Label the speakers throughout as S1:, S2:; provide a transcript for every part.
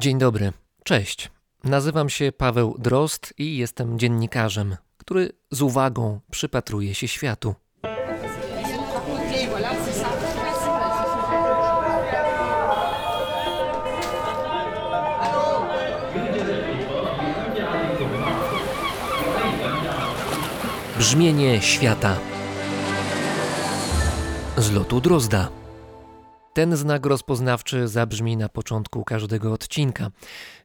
S1: Dzień dobry, cześć. Nazywam się Paweł Drost i jestem dziennikarzem, który z uwagą przypatruje się światu. Brzmienie świata z lotu Drozda. Ten znak rozpoznawczy zabrzmi na początku każdego odcinka.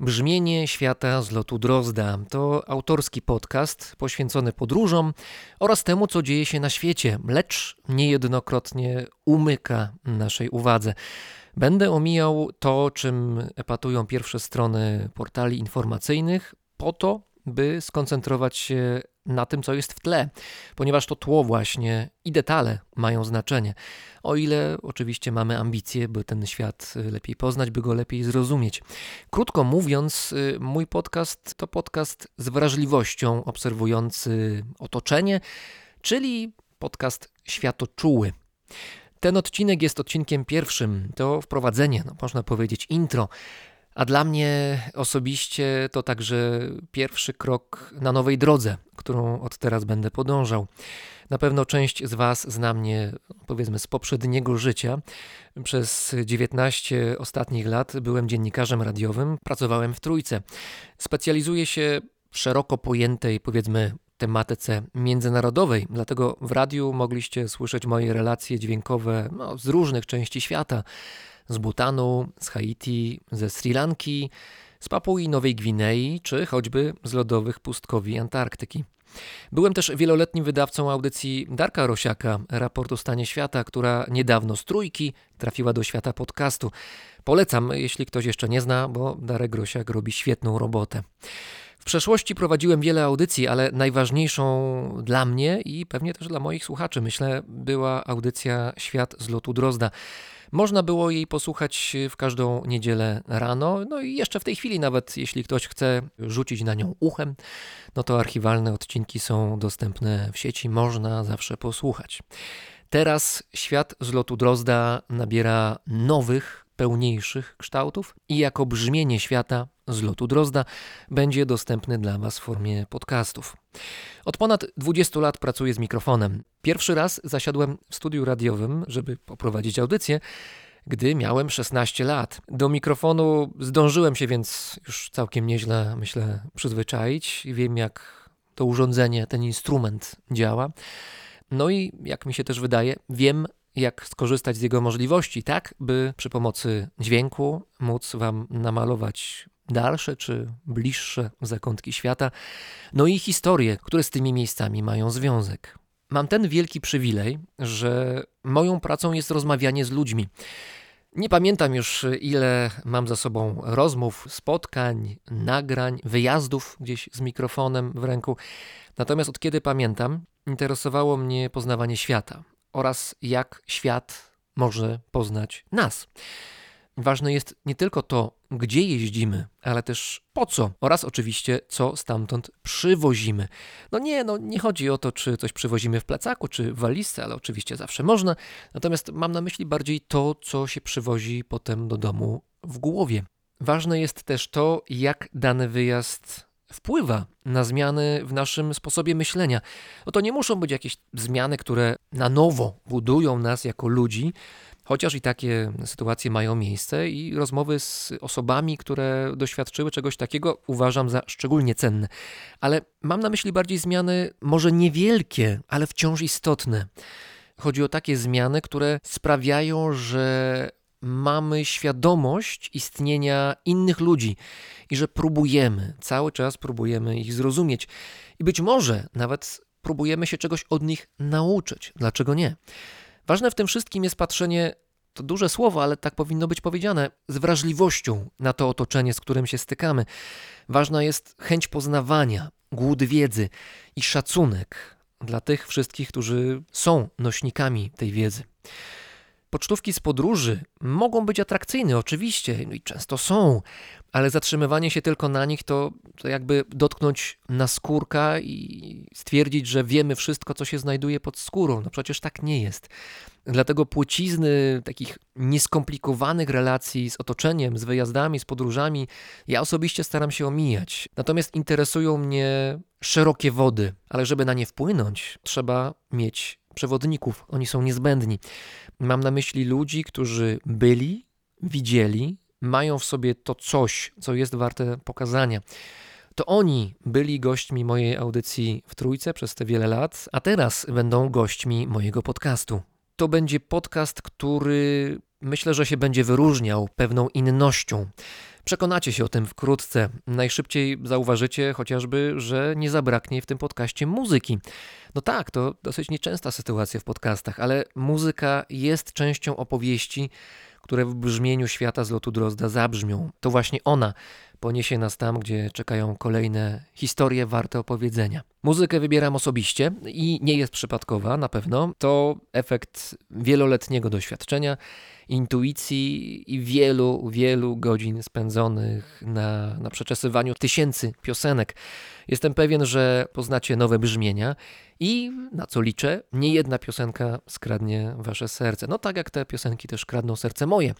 S1: Brzmienie świata z lotu Drozda to autorski podcast poświęcony podróżom oraz temu, co dzieje się na świecie, lecz niejednokrotnie umyka naszej uwadze. Będę omijał to, czym epatują pierwsze strony portali informacyjnych, po to, by skoncentrować się na tym, co jest w tle, ponieważ to tło właśnie i detale mają znaczenie. O ile oczywiście mamy ambicje, by ten świat lepiej poznać, by go lepiej zrozumieć. Krótko mówiąc, mój podcast to podcast z wrażliwością obserwujący otoczenie, czyli podcast światoczuły. Ten odcinek jest odcinkiem pierwszym, to wprowadzenie, no, można powiedzieć intro. A dla mnie osobiście to także pierwszy krok na nowej drodze, którą od teraz będę podążał. Na pewno część z Was zna mnie, powiedzmy, z poprzedniego życia. Przez 19 ostatnich lat byłem dziennikarzem radiowym, pracowałem w Trójce. Specjalizuję się w szeroko pojętej, powiedzmy, tematyce międzynarodowej, dlatego w radiu mogliście słyszeć moje relacje dźwiękowe no, z różnych części świata z Butanu, z Haiti, ze Sri Lanki, z Papui Nowej Gwinei, czy choćby z lodowych pustkowi Antarktyki. Byłem też wieloletnim wydawcą audycji Darka Rosiaka, Raport o stanie świata, która niedawno z trójki trafiła do świata podcastu. Polecam, jeśli ktoś jeszcze nie zna, bo Darek Rosiak robi świetną robotę. W przeszłości prowadziłem wiele audycji, ale najważniejszą dla mnie i pewnie też dla moich słuchaczy, myślę, była audycja Świat z lotu Drozda. Można było jej posłuchać w każdą niedzielę rano, no i jeszcze w tej chwili nawet jeśli ktoś chce rzucić na nią uchem, no to archiwalne odcinki są dostępne w sieci, można zawsze posłuchać. Teraz świat z lotu Drozda nabiera nowych, pełniejszych kształtów i jako brzmienie świata z lotu Drozda będzie dostępny dla Was w formie podcastów. Od ponad 20 lat pracuję z mikrofonem. Pierwszy raz zasiadłem w studiu radiowym, żeby poprowadzić audycję, gdy miałem 16 lat. Do mikrofonu zdążyłem się więc już całkiem nieźle, myślę, przyzwyczaić. Wiem, jak to urządzenie, ten instrument działa. No i jak mi się też wydaje, wiem, jak skorzystać z jego możliwości, tak by przy pomocy dźwięku móc Wam namalować dalsze czy bliższe zakątki świata, no i historie, które z tymi miejscami mają związek. Mam ten wielki przywilej, że moją pracą jest rozmawianie z ludźmi. Nie pamiętam już, ile mam za sobą rozmów, spotkań, nagrań, wyjazdów gdzieś z mikrofonem w ręku. Natomiast od kiedy pamiętam, interesowało mnie poznawanie świata oraz jak świat może poznać nas. Ważne jest nie tylko to, gdzie jeździmy, ale też po co oraz oczywiście, co stamtąd przywozimy. No nie, no nie chodzi o to, czy coś przywozimy w plecaku, czy w walizce, ale oczywiście zawsze można. Natomiast mam na myśli bardziej to, co się przywozi potem do domu w głowie. Ważne jest też to, jak dany wyjazd wpływa na zmiany w naszym sposobie myślenia. No to nie muszą być jakieś zmiany, które na nowo budują nas jako ludzi, Chociaż i takie sytuacje mają miejsce i rozmowy z osobami, które doświadczyły czegoś takiego, uważam za szczególnie cenne. Ale mam na myśli bardziej zmiany, może niewielkie, ale wciąż istotne. Chodzi o takie zmiany, które sprawiają, że mamy świadomość istnienia innych ludzi i że próbujemy, cały czas próbujemy ich zrozumieć. I być może nawet próbujemy się czegoś od nich nauczyć. Dlaczego nie? Ważne w tym wszystkim jest patrzenie, to duże słowo, ale tak powinno być powiedziane, z wrażliwością na to otoczenie, z którym się stykamy. Ważna jest chęć poznawania, głód wiedzy i szacunek dla tych wszystkich, którzy są nośnikami tej wiedzy. Pocztówki z podróży mogą być atrakcyjne, oczywiście, no i często są, ale zatrzymywanie się tylko na nich to, to jakby dotknąć naskórka i stwierdzić, że wiemy wszystko, co się znajduje pod skórą. No przecież tak nie jest. Dlatego płcizny takich nieskomplikowanych relacji z otoczeniem, z wyjazdami, z podróżami, ja osobiście staram się omijać. Natomiast interesują mnie szerokie wody, ale żeby na nie wpłynąć, trzeba mieć przewodników. Oni są niezbędni. Mam na myśli ludzi, którzy byli, widzieli, mają w sobie to coś, co jest warte pokazania. To oni byli gośćmi mojej audycji w Trójce przez te wiele lat, a teraz będą gośćmi mojego podcastu. To będzie podcast, który myślę, że się będzie wyróżniał pewną innością. Przekonacie się o tym wkrótce. Najszybciej zauważycie chociażby, że nie zabraknie w tym podcaście muzyki. No tak, to dosyć nieczęsta sytuacja w podcastach, ale muzyka jest częścią opowieści, które w brzmieniu świata z lotu Drozda zabrzmią. To właśnie ona poniesie nas tam, gdzie czekają kolejne historie warte opowiedzenia. Muzykę wybieram osobiście i nie jest przypadkowa na pewno. To efekt wieloletniego doświadczenia, intuicji i wielu, wielu godzin spędzonych na, na przeczesywaniu tysięcy piosenek. Jestem pewien, że poznacie nowe brzmienia i na co liczę, nie jedna piosenka skradnie wasze serce. No tak jak te piosenki też kradną serce moje.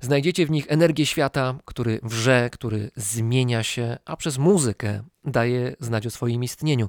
S1: Znajdziecie w nich energię świata, który wrze, który zmienia się, a przez muzykę daje znać o swoim istnieniu.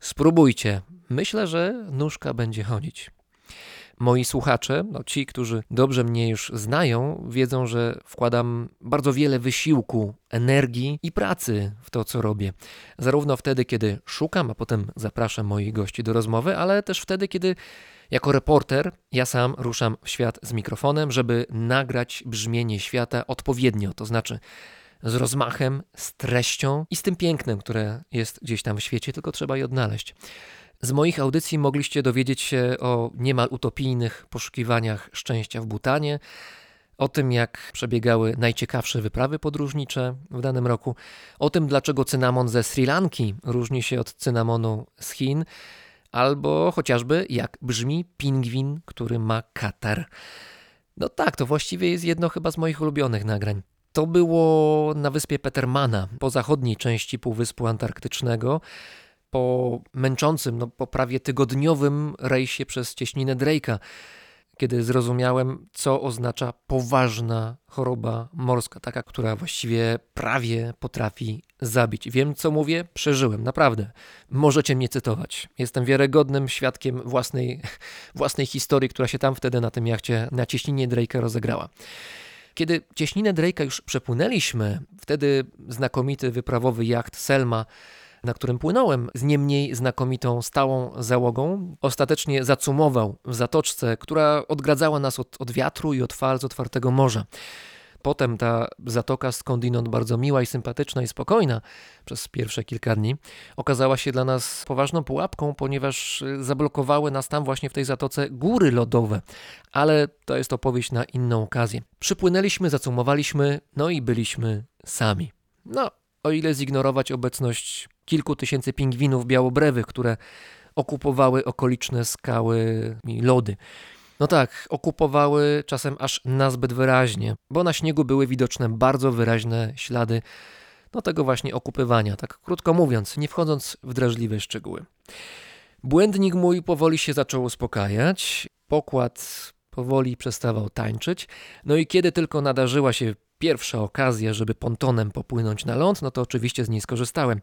S1: Spróbujcie. Myślę, że nóżka będzie chodzić. Moi słuchacze, no ci, którzy dobrze mnie już znają, wiedzą, że wkładam bardzo wiele wysiłku, energii i pracy w to, co robię. Zarówno wtedy, kiedy szukam, a potem zapraszam moich gości do rozmowy, ale też wtedy, kiedy jako reporter ja sam ruszam w świat z mikrofonem, żeby nagrać brzmienie świata odpowiednio, to znaczy z rozmachem, z treścią i z tym pięknem, które jest gdzieś tam w świecie, tylko trzeba je odnaleźć. Z moich audycji mogliście dowiedzieć się o niemal utopijnych poszukiwaniach szczęścia w Butanie, o tym, jak przebiegały najciekawsze wyprawy podróżnicze w danym roku, o tym, dlaczego cynamon ze Sri Lanki różni się od cynamonu z Chin, albo chociażby jak brzmi pingwin, który ma katar. No tak, to właściwie jest jedno chyba z moich ulubionych nagrań. To było na wyspie Petermana, po zachodniej części Półwyspu Antarktycznego, po męczącym, no po prawie tygodniowym rejsie przez cieśninę Drake'a kiedy zrozumiałem, co oznacza poważna choroba morska, taka, która właściwie prawie potrafi zabić. Wiem, co mówię, przeżyłem, naprawdę. Możecie mnie cytować. Jestem wiarygodnym świadkiem własnej, własnej historii, która się tam wtedy na tym jachcie, na cieśninie Drake'a rozegrała. Kiedy cieśninę Drake'a już przepłynęliśmy, wtedy znakomity wyprawowy jacht Selma na którym płynąłem z niemniej znakomitą stałą załogą, ostatecznie zacumował w zatoczce, która odgradzała nas od, od wiatru i od fal z otwartego morza. Potem ta zatoka skądinąd bardzo miła i sympatyczna i spokojna przez pierwsze kilka dni okazała się dla nas poważną pułapką, ponieważ zablokowały nas tam właśnie w tej zatoce góry lodowe. Ale to jest opowieść na inną okazję. Przypłynęliśmy, zacumowaliśmy, no i byliśmy sami. No, o ile zignorować obecność kilku tysięcy pingwinów białobrewych, które okupowały okoliczne skały i lody. No tak, okupowały czasem aż nazbyt wyraźnie, bo na śniegu były widoczne bardzo wyraźne ślady no tego właśnie okupywania, tak krótko mówiąc, nie wchodząc w drażliwe szczegóły. Błędnik mój powoli się zaczął uspokajać, pokład powoli przestawał tańczyć, no i kiedy tylko nadarzyła się pierwsza okazja, żeby pontonem popłynąć na ląd, no to oczywiście z niej skorzystałem.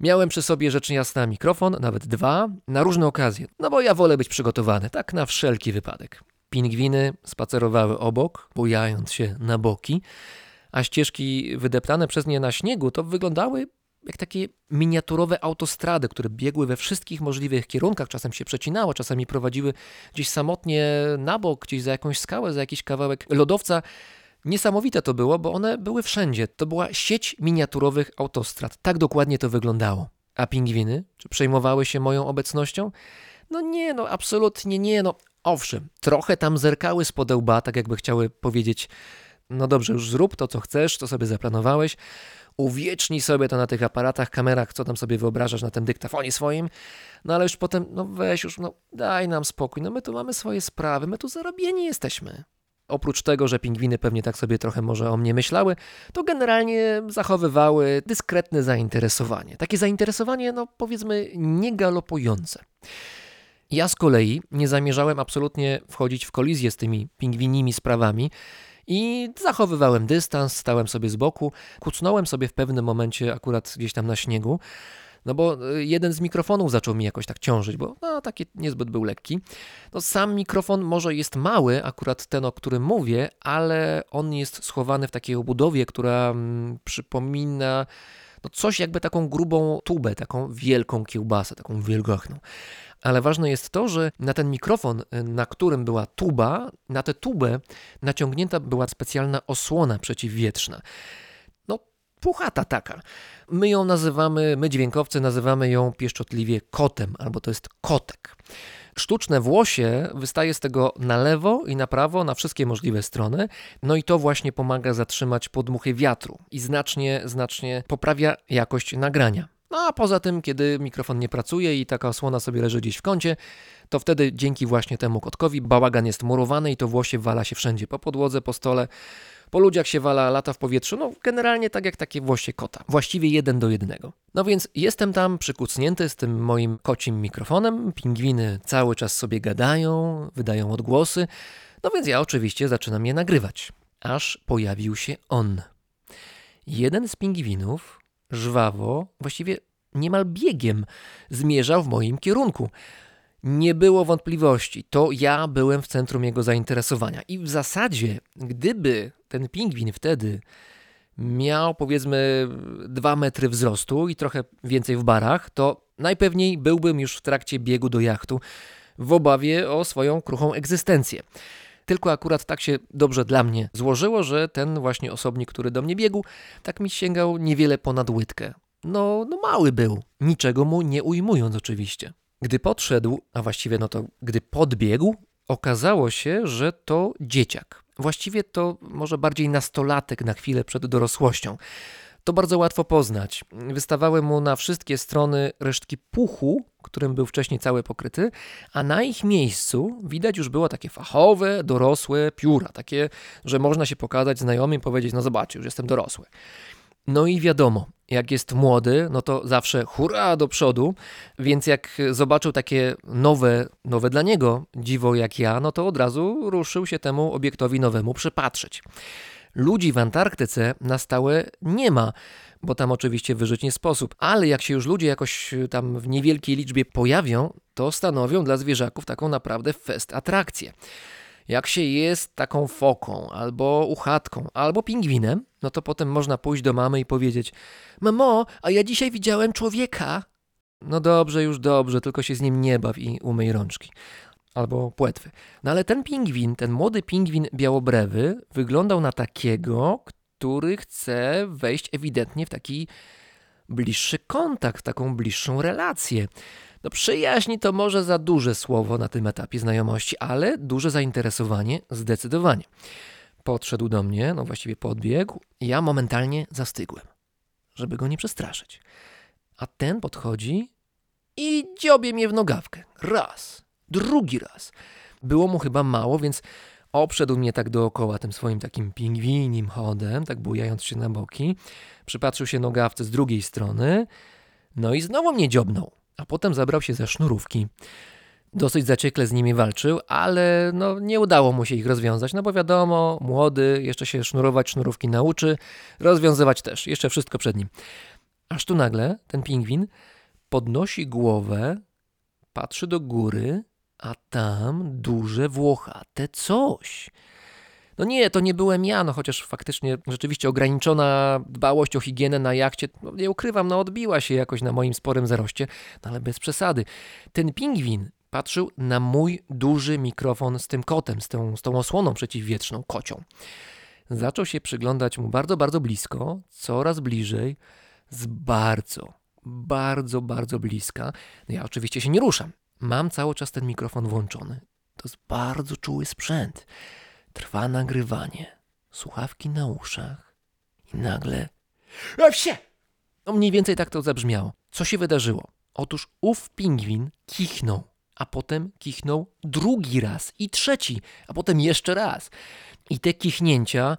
S1: Miałem przy sobie rzecz jasna mikrofon, nawet dwa, na różne okazje, no bo ja wolę być przygotowany, tak na wszelki wypadek. Pingwiny spacerowały obok, bujając się na boki, a ścieżki wydeptane przez nie na śniegu to wyglądały jak takie miniaturowe autostrady, które biegły we wszystkich możliwych kierunkach, czasem się przecinały, czasami prowadziły gdzieś samotnie na bok, gdzieś za jakąś skałę, za jakiś kawałek lodowca. Niesamowite to było, bo one były wszędzie. To była sieć miniaturowych autostrad. Tak dokładnie to wyglądało. A pingwiny? Czy przejmowały się moją obecnością? No nie, no absolutnie nie. No owszem, trochę tam zerkały z podełba, tak jakby chciały powiedzieć no dobrze, już zrób to, co chcesz, co sobie zaplanowałeś, uwiecznij sobie to na tych aparatach, kamerach, co tam sobie wyobrażasz na tym dyktafonie swoim, no ale już potem, no weź już, no daj nam spokój, no my tu mamy swoje sprawy, my tu zarobieni jesteśmy. Oprócz tego, że pingwiny pewnie tak sobie trochę może o mnie myślały, to generalnie zachowywały dyskretne zainteresowanie. Takie zainteresowanie, no powiedzmy, niegalopujące. Ja z kolei nie zamierzałem absolutnie wchodzić w kolizję z tymi pingwinimi sprawami i zachowywałem dystans, stałem sobie z boku, kucnąłem sobie w pewnym momencie akurat gdzieś tam na śniegu, no bo y, jeden z mikrofonów zaczął mi jakoś tak ciążyć, bo no, taki niezbyt był lekki. No, sam mikrofon może jest mały, akurat ten, o którym mówię, ale on jest schowany w takiej obudowie, która mm, przypomina no coś jakby taką grubą tubę, taką wielką kiełbasę, taką wielgachną. Ale ważne jest to, że na ten mikrofon, y, na którym była tuba, na tę tubę naciągnięta była specjalna osłona przeciwwietrzna. Puchata taka. My ją nazywamy, my dźwiękowcy nazywamy ją pieszczotliwie kotem, albo to jest kotek. Sztuczne włosie wystaje z tego na lewo i na prawo, na wszystkie możliwe strony. No i to właśnie pomaga zatrzymać podmuchy wiatru i znacznie, znacznie poprawia jakość nagrania. No a poza tym, kiedy mikrofon nie pracuje i taka osłona sobie leży gdzieś w kącie, to wtedy dzięki właśnie temu kotkowi bałagan jest murowany i to włosie wala się wszędzie, po podłodze, po stole, po ludziach się wala, lata w powietrzu, no generalnie tak jak takie włosie kota, właściwie jeden do jednego. No więc jestem tam przykucnięty z tym moim kocim mikrofonem, pingwiny cały czas sobie gadają, wydają odgłosy, no więc ja oczywiście zaczynam je nagrywać, aż pojawił się on. Jeden z pingwinów żwawo, właściwie niemal biegiem zmierzał w moim kierunku. Nie było wątpliwości, to ja byłem w centrum jego zainteresowania. I w zasadzie, gdyby ten pingwin wtedy miał powiedzmy dwa metry wzrostu i trochę więcej w barach, to najpewniej byłbym już w trakcie biegu do jachtu w obawie o swoją kruchą egzystencję. Tylko akurat tak się dobrze dla mnie złożyło, że ten właśnie osobnik, który do mnie biegł, tak mi sięgał niewiele ponad łydkę. No, no mały był, niczego mu nie ujmując oczywiście. Gdy podszedł, a właściwie no to gdy podbiegł, okazało się, że to dzieciak. Właściwie to może bardziej nastolatek na chwilę przed dorosłością. To bardzo łatwo poznać. Wystawały mu na wszystkie strony resztki puchu, którym był wcześniej cały pokryty, a na ich miejscu widać już było takie fachowe, dorosłe pióra, takie, że można się pokazać znajomym i powiedzieć, no zobaczcie, już jestem dorosły. No i wiadomo, jak jest młody, no to zawsze hurra do przodu, więc jak zobaczył takie nowe, nowe dla niego dziwo jak ja, no to od razu ruszył się temu obiektowi nowemu przypatrzeć. Ludzi w Antarktyce na stałe nie ma, bo tam oczywiście wyżyć nie sposób, ale jak się już ludzie jakoś tam w niewielkiej liczbie pojawią, to stanowią dla zwierzaków taką naprawdę fest atrakcję. Jak się jest taką foką, albo uchatką, albo pingwinem, no to potem można pójść do mamy i powiedzieć: Mamo, a ja dzisiaj widziałem człowieka. No dobrze, już dobrze, tylko się z nim nie baw i umyj rączki. Albo płetwy. No ale ten pingwin, ten młody pingwin białobrewy, wyglądał na takiego, który chce wejść ewidentnie w taki bliższy kontakt, w taką bliższą relację. No przyjaźni to może za duże słowo na tym etapie znajomości, ale duże zainteresowanie zdecydowanie. Podszedł do mnie, no właściwie podbiegł, ja momentalnie zastygłem, żeby go nie przestraszyć. A ten podchodzi i dziobie mnie w nogawkę. Raz, drugi raz. Było mu chyba mało, więc obszedł mnie tak dookoła tym swoim takim pingwinim chodem, tak bujając się na boki. Przypatrzył się nogawce z drugiej strony, no i znowu mnie dziobnął a potem zabrał się za sznurówki. Dosyć zaciekle z nimi walczył, ale no, nie udało mu się ich rozwiązać, no bo wiadomo, młody, jeszcze się sznurować sznurówki nauczy, rozwiązywać też, jeszcze wszystko przed nim. Aż tu nagle ten pingwin podnosi głowę, patrzy do góry, a tam duże włochate coś. No nie, to nie byłem ja, no chociaż faktycznie rzeczywiście ograniczona dbałość o higienę na jachcie, no nie ukrywam, no odbiła się jakoś na moim sporym zaroście, no ale bez przesady. Ten pingwin patrzył na mój duży mikrofon z tym kotem, z tą, z tą osłoną przeciwwietrzną, kocią. Zaczął się przyglądać mu bardzo, bardzo blisko, coraz bliżej, z bardzo, bardzo, bardzo bliska. No ja oczywiście się nie ruszam. Mam cały czas ten mikrofon włączony. To jest bardzo czuły sprzęt. Trwa nagrywanie. słuchawki na uszach i nagle... Wsie! No mniej więcej tak to zabrzmiało. Co się wydarzyło? Otóż ów pingwin kichnął, a potem kichnął drugi raz i trzeci, a potem jeszcze raz. I te kichnięcia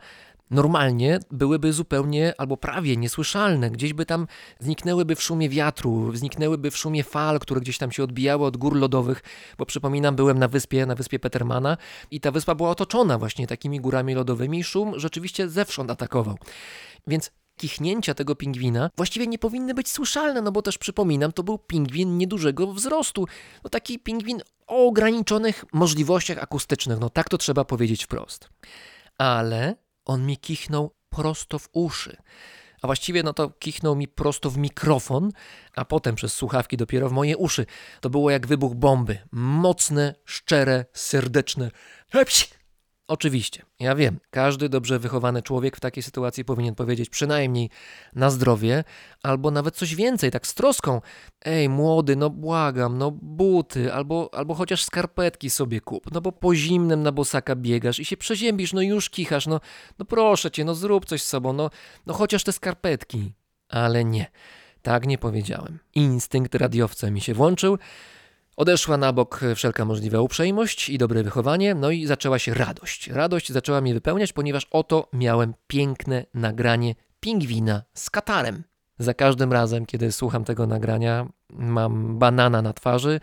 S1: normalnie byłyby zupełnie albo prawie niesłyszalne. Gdzieś by tam zniknęłyby w szumie wiatru, zniknęłyby w szumie fal, które gdzieś tam się odbijały od gór lodowych, bo przypominam, byłem na wyspie, na wyspie Petermana i ta wyspa była otoczona właśnie takimi górami lodowymi i szum rzeczywiście zewsząd atakował. Więc kichnięcia tego pingwina właściwie nie powinny być słyszalne, no bo też przypominam, to był pingwin niedużego wzrostu. No taki pingwin o ograniczonych możliwościach akustycznych, no tak to trzeba powiedzieć wprost. Ale on mi kichnął prosto w uszy. A właściwie no to kichnął mi prosto w mikrofon, a potem przez słuchawki dopiero w moje uszy. To było jak wybuch bomby. Mocne, szczere, serdeczne. Hepsi! Oczywiście, ja wiem, każdy dobrze wychowany człowiek w takiej sytuacji powinien powiedzieć przynajmniej na zdrowie, albo nawet coś więcej, tak z troską. Ej, młody, no błagam, no buty, albo, albo chociaż skarpetki sobie kup, no bo po zimnym na bosaka biegasz i się przeziębisz, no już kichasz, no, no proszę cię, no zrób coś z sobą, no, no chociaż te skarpetki. Ale nie, tak nie powiedziałem. Instynkt radiowca mi się włączył, Odeszła na bok wszelka możliwa uprzejmość i dobre wychowanie, no i zaczęła się radość. Radość zaczęła mnie wypełniać, ponieważ oto miałem piękne nagranie pingwina z katarem. Za każdym razem, kiedy słucham tego nagrania, mam banana na twarzy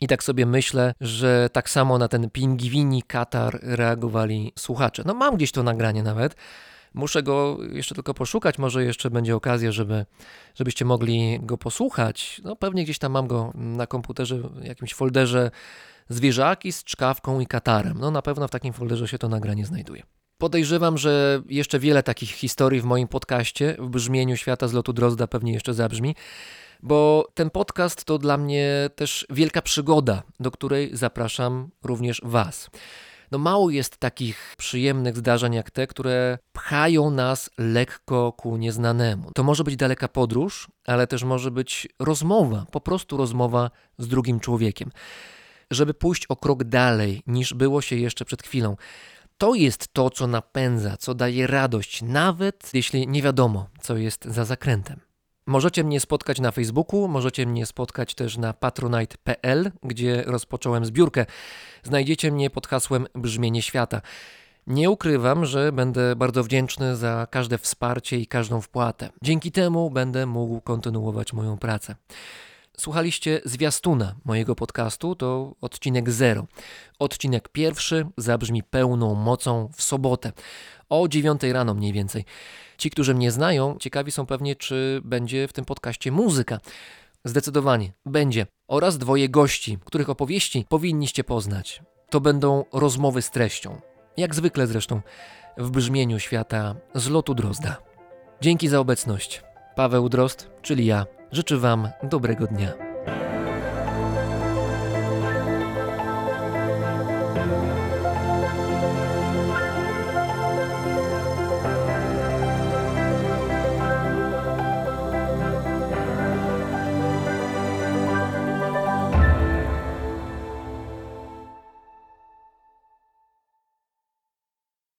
S1: i tak sobie myślę, że tak samo na ten pingwini katar reagowali słuchacze. No mam gdzieś to nagranie nawet. Muszę go jeszcze tylko poszukać, może jeszcze będzie okazja, żeby, żebyście mogli go posłuchać. No pewnie gdzieś tam mam go na komputerze, w jakimś folderze zwierzaki z czkawką i katarem. No na pewno w takim folderze się to nagranie znajduje. Podejrzewam, że jeszcze wiele takich historii w moim podcaście w brzmieniu świata z lotu Drozda pewnie jeszcze zabrzmi, bo ten podcast to dla mnie też wielka przygoda, do której zapraszam również Was no mało jest takich przyjemnych zdarzeń jak te, które pchają nas lekko ku nieznanemu. To może być daleka podróż, ale też może być rozmowa, po prostu rozmowa z drugim człowiekiem. Żeby pójść o krok dalej niż było się jeszcze przed chwilą. To jest to, co napędza, co daje radość, nawet jeśli nie wiadomo, co jest za zakrętem. Możecie mnie spotkać na Facebooku, możecie mnie spotkać też na patronite.pl, gdzie rozpocząłem zbiórkę. Znajdziecie mnie pod hasłem Brzmienie Świata. Nie ukrywam, że będę bardzo wdzięczny za każde wsparcie i każdą wpłatę. Dzięki temu będę mógł kontynuować moją pracę. Słuchaliście zwiastuna mojego podcastu, to odcinek 0. Odcinek pierwszy zabrzmi pełną mocą w sobotę o 9 rano mniej więcej. Ci, którzy mnie znają, ciekawi są pewnie, czy będzie w tym podcaście muzyka. Zdecydowanie będzie. Oraz dwoje gości, których opowieści powinniście poznać. To będą rozmowy z treścią. Jak zwykle zresztą w brzmieniu świata z lotu Drozda. Dzięki za obecność. Paweł Drozd, czyli ja, Życzę Wam dobrego dnia.